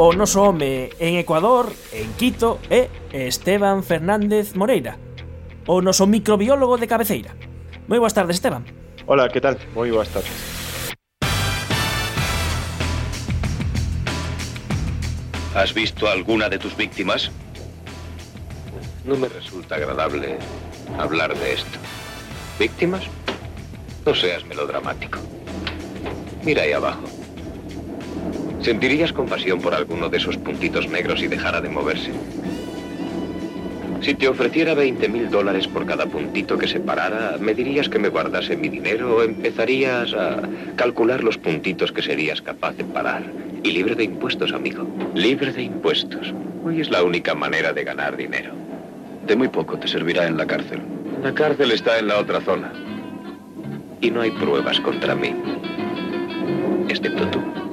O noso home en Ecuador, en Quito, é Esteban Fernández Moreira, o noso microbiólogo de cabeceira. Moi boas tardes, Esteban. Hola, que tal? Moi boas tardes. ¿Has visto alguna de tus víctimas? No me resulta agradable hablar de esto. ¿Víctimas? No seas melodramático. Mira ahí abajo. ¿Sentirías compasión por alguno de esos puntitos negros y dejara de moverse? Si te ofreciera 20 mil dólares por cada puntito que se parara, ¿me dirías que me guardase mi dinero o empezarías a calcular los puntitos que serías capaz de parar? Y libre de impuestos, amigo. Libre de impuestos. Hoy es la única manera de ganar dinero. De muy poco te servirá en la cárcel. La cárcel está en la otra zona. Y no hay pruebas contra mí. Excepto tú.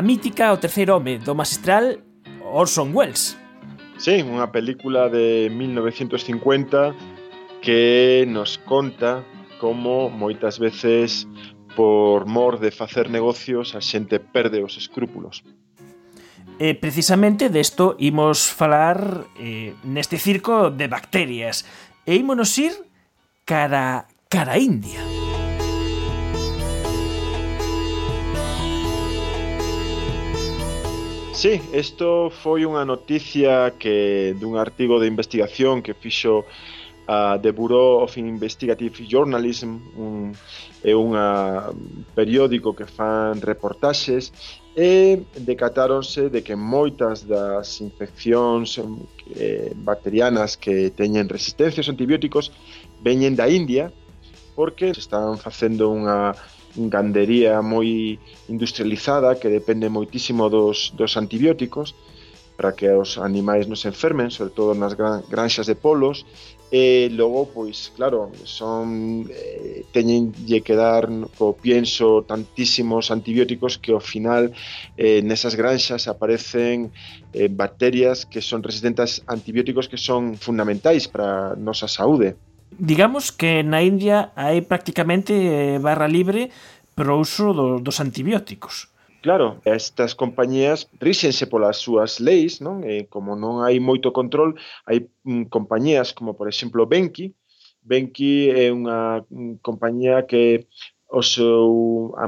a mítica O terceiro home do magistral Orson Welles. Sí, unha película de 1950 que nos conta como moitas veces por mor de facer negocios a xente perde os escrúpulos. E precisamente desto imos falar eh, neste circo de bacterias e ímonos ir cara, cara a India. Sí, isto foi unha noticia que dun artigo de investigación que fixo uh, The Bureau of Investigative Journalism, un, é un periódico que fan reportaxes e decatáronse de que moitas das infeccións eh, bacterianas que teñen resistencias antibióticos veñen da India porque están facendo unha gandería moi industrializada que depende moitísimo dos, dos antibióticos para que os animais non se enfermen, sobre todo nas gran, granxas de polos, e logo, pois, claro, son eh, teñenlle que dar co pienso tantísimos antibióticos que ao final eh, nesas granxas aparecen eh, bacterias que son resistentes a antibióticos que son fundamentais para a nosa saúde. Digamos que na India hai prácticamente eh, barra libre para o uso do, dos antibióticos. Claro, estas compañías ríxense polas súas leis, non? E como non hai moito control, hai mm, compañías como, por exemplo, Benki. Benki é unha mm, compañía que o seu a,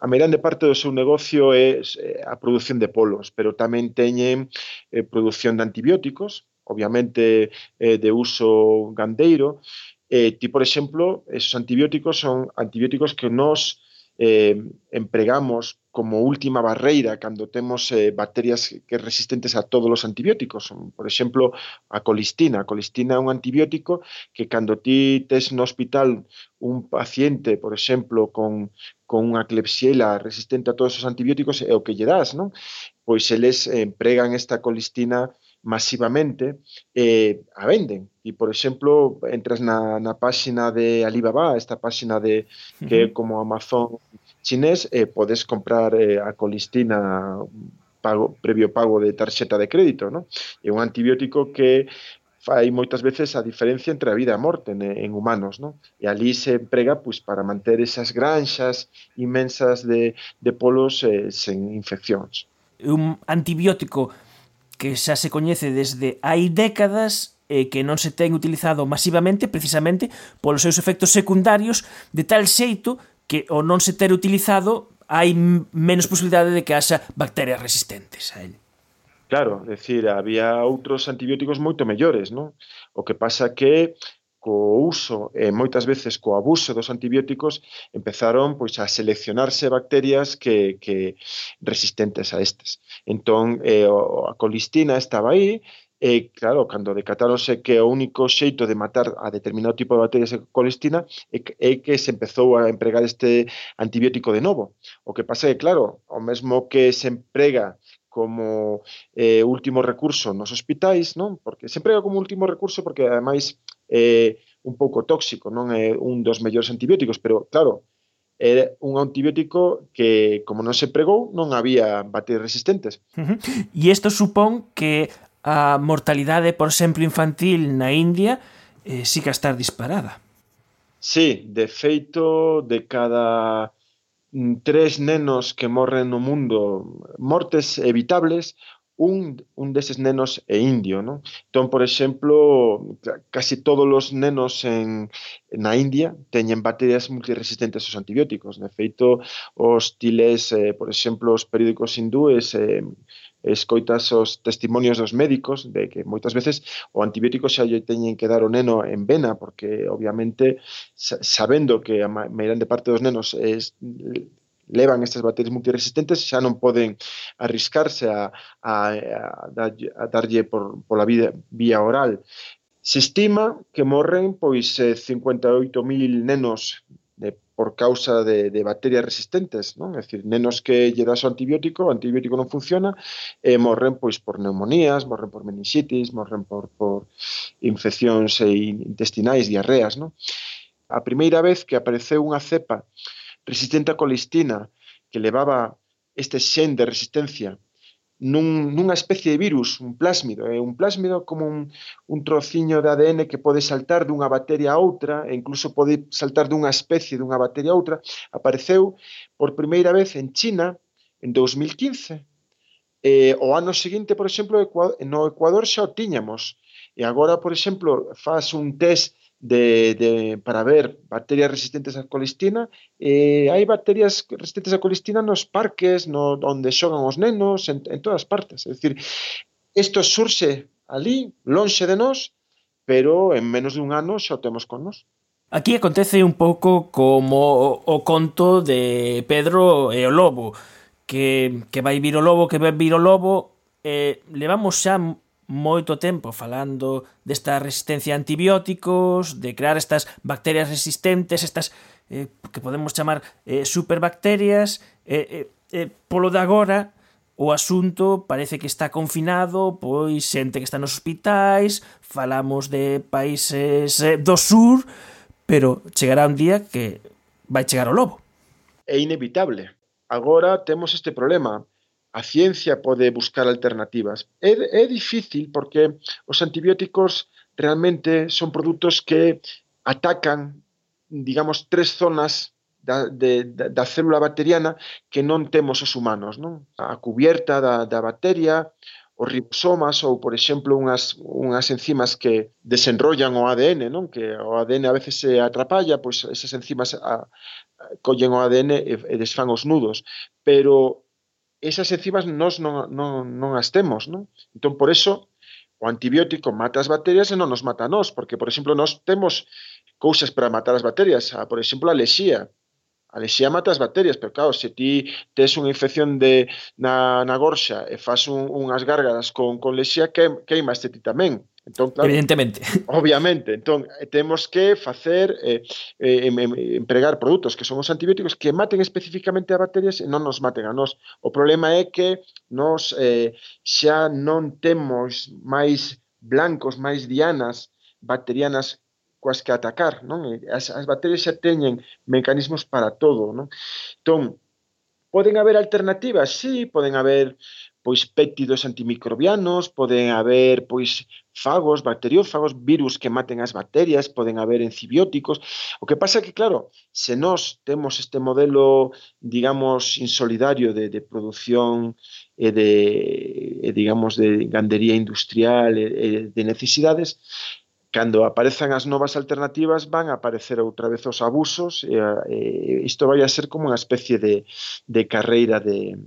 a meirande parte do seu negocio é a produción de polos, pero tamén teñen eh, produción de antibióticos obviamente eh, de uso gandeiro, eh, ti, por exemplo, esos antibióticos son antibióticos que nos eh, empregamos como última barreira cando temos eh, bacterias que resistentes a todos os antibióticos. Por exemplo, a colistina. A colistina é un antibiótico que cando ti tes no hospital un paciente, por exemplo, con, con unha clepsiela resistente a todos os antibióticos, é o que lle das, non? Pois eles empregan esta colistina masivamente eh, a venden. E, por exemplo, entras na, na páxina de Alibaba, esta páxina de que é como Amazon chinés, eh, podes comprar eh, a colistina pago, previo pago de tarxeta de crédito, non? É un antibiótico que fai moitas veces a diferencia entre a vida e a morte en, en humanos, non? E ali se emprega pois, para manter esas granxas inmensas de, de polos eh, sen infeccións. Un antibiótico que xa se coñece desde hai décadas e que non se ten utilizado masivamente precisamente polos seus efectos secundarios de tal xeito que o non se ter utilizado hai menos posibilidade de que haxa bacterias resistentes a ele. Claro, decir, había outros antibióticos moito mellores, non? O que pasa que co uso e moitas veces co abuso dos antibióticos empezaron pois a seleccionarse bacterias que, que resistentes a estes. Entón, eh, a colistina estaba aí E, claro, cando decatáronse que o único xeito de matar a determinado tipo de bacterias de colestina é que, é que se empezou a empregar este antibiótico de novo. O que pasa é que, claro, o mesmo que se emprega como eh, último recurso nos hospitais, non? Porque sempre é como último recurso porque ademais é eh, un pouco tóxico, non é un dos mellores antibióticos, pero claro, é un antibiótico que como non se pregou, non había bacterias resistentes. Uh -huh. E isto supón que a mortalidade, por exemplo, infantil na India eh, sí que a estar disparada. Sí, de feito de cada tres nenos que morren no mundo, mortes evitables, un, un deses nenos é indio, non? Entón, por exemplo, casi todos os nenos en, na India teñen bacterias multiresistentes aos antibióticos. De feito, os tiles, eh, por exemplo, os periódicos hindúes eh, escoitas os testimonios dos médicos de que moitas veces o antibiótico xa lle teñen que dar o neno en vena porque obviamente sabendo que a meirande parte dos nenos es, levan estas baterías multiresistentes xa non poden arriscarse a, a, a, a darlle por, pola vida, vía oral. Se estima que morren pois eh, 58.000 nenos de, por causa de, de bacterias resistentes, non? É dicir, nenos que lle das o antibiótico, o antibiótico non funciona, e morren pois por neumonías, morren por meningitis, morren por, por infeccións eh, intestinais, diarreas, non? A primeira vez que apareceu unha cepa resistente a colistina que levaba este xen de resistencia nun, nunha especie de virus, un plásmido. É un plásmido como un, un trociño de ADN que pode saltar dunha bacteria a outra, e incluso pode saltar dunha especie dunha bacteria a outra. Apareceu por primeira vez en China en 2015. Eh, o ano seguinte, por exemplo, no Ecuador xa o tiñamos. E agora, por exemplo, faz un test de, de, para ver bacterias resistentes á colistina eh, e hai bacterias resistentes á colistina nos parques, no, onde xogan os nenos, en, en todas partes. É dicir, isto surxe ali, lonxe de nós, pero en menos dun ano xa o temos con nós. Aquí acontece un pouco como o, o conto de Pedro e o lobo, que, que vai vir o lobo, que vai vir o lobo, eh, levamos xa moito tempo falando desta resistencia a antibióticos, de crear estas bacterias resistentes, estas eh, que podemos chamar eh, superbacterias, eh, eh, eh, polo de agora o asunto parece que está confinado, pois xente que está nos hospitais, falamos de países eh, do sur, pero chegará un día que vai chegar o lobo. É inevitable. Agora temos este problema, a ciencia pode buscar alternativas. É, é difícil porque os antibióticos realmente son produtos que atacan, digamos, tres zonas da, de, da, da célula bacteriana que non temos os humanos, non? A cubierta da, da bacteria, os ribosomas ou, por exemplo, unhas, unhas enzimas que desenrollan o ADN, non? que o ADN a veces se atrapalla, pois esas enzimas a, a, collen o ADN e, e desfan os nudos. Pero esas enzimas nós non, non, non as temos, non? Entón, por eso, o antibiótico mata as bacterias e non nos mata a nós, porque, por exemplo, nós temos cousas para matar as bacterias, a, por exemplo, a lexía. A lexía mata as bacterias, pero claro, se ti tes unha infección de, na, na gorxa e fas un, unhas gárgaras con, con lexía, que, queima este ti tamén. Entón, claro, Evidentemente. Obviamente, entón eh, temos que facer eh, eh, empregar produtos que son os antibióticos que maten especificamente a bacterias e non nos maten a nós. O problema é que nos eh, xa non temos máis blancos, máis dianas bacterianas coas que atacar, non? As, as bacterias xa teñen mecanismos para todo, non? Entón, poden haber alternativas, sí, poden haber pois pétidos antimicrobianos, poden haber pois fagos, bacteriófagos, virus que maten as bacterias, poden haber encibióticos. O que pasa é que, claro, se nós temos este modelo, digamos, insolidario de, de produción e de, e digamos, de gandería industrial e, e de necesidades, cando aparezan as novas alternativas van a aparecer outra vez os abusos e, e isto vai a ser como unha especie de, de carreira de,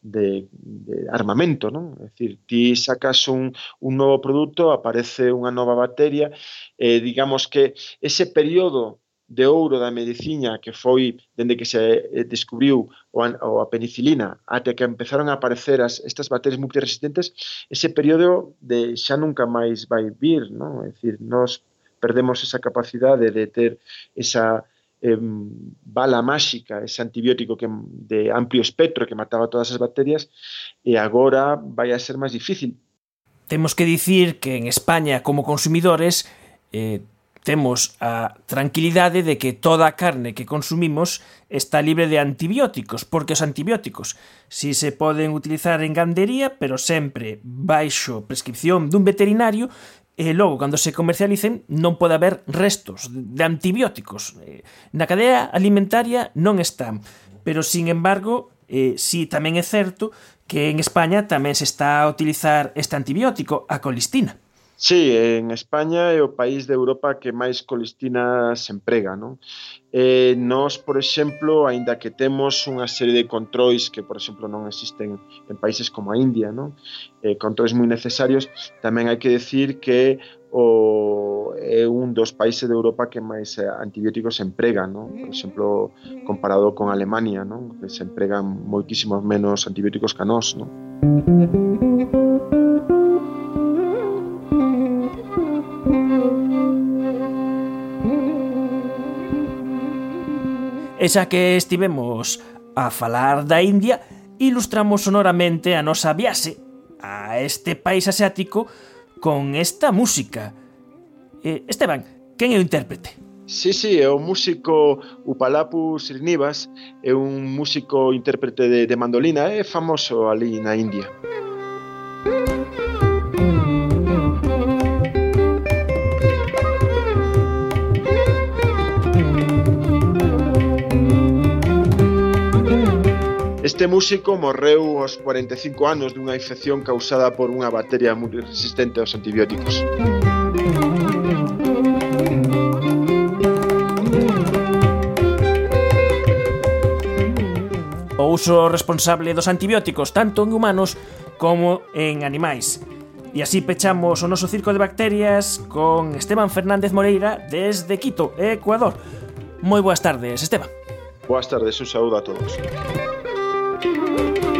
de, de armamento, non? É dicir, ti sacas un, un novo produto, aparece unha nova bacteria, eh, digamos que ese período de ouro da medicina que foi dende que se eh, descubriu o, an, o a penicilina até que empezaron a aparecer as, estas bacterias multiresistentes, ese período de xa nunca máis vai vir, non? É dicir, nós perdemos esa capacidade de ter esa eh, bala máxica, ese antibiótico que, de amplio espectro que mataba todas as bacterias, e agora vai a ser máis difícil. Temos que dicir que en España, como consumidores, eh, temos a tranquilidade de que toda a carne que consumimos está libre de antibióticos, porque os antibióticos si se poden utilizar en gandería, pero sempre baixo prescripción dun veterinario e logo, cando se comercialicen, non pode haber restos de antibióticos. Eh, na cadea alimentaria non están, pero, sin embargo, eh, si tamén é certo que en España tamén se está a utilizar este antibiótico, a colistina. Sí, en España é o país de Europa que máis colistina se emprega, non? Eh, nós, por exemplo, aínda que temos unha serie de controis que, por exemplo, non existen en países como a India, non? Eh, controis moi necesarios, tamén hai que decir que o é un dos países de Europa que máis antibióticos se emprega, non? Por exemplo, comparado con Alemania, non? Que se empregan moitísimos menos antibióticos que a nós, non? E xa que estivemos a falar da India, ilustramos sonoramente a nosa viaxe a este país asiático con esta música. Eh, Esteban, quen é o intérprete? Sí, sí, é o músico Upalapu Srinivas, é un músico intérprete de, de mandolina, é famoso ali na India. Este músico morreu aos 45 anos dunha infección causada por unha bacteria moi resistente aos antibióticos. O uso responsable dos antibióticos tanto en humanos como en animais. E así pechamos o noso circo de bacterias con Esteban Fernández Moreira desde Quito, Ecuador. Moi boas tardes, Esteban. Boas tardes, un saúdo a todos. Thank you.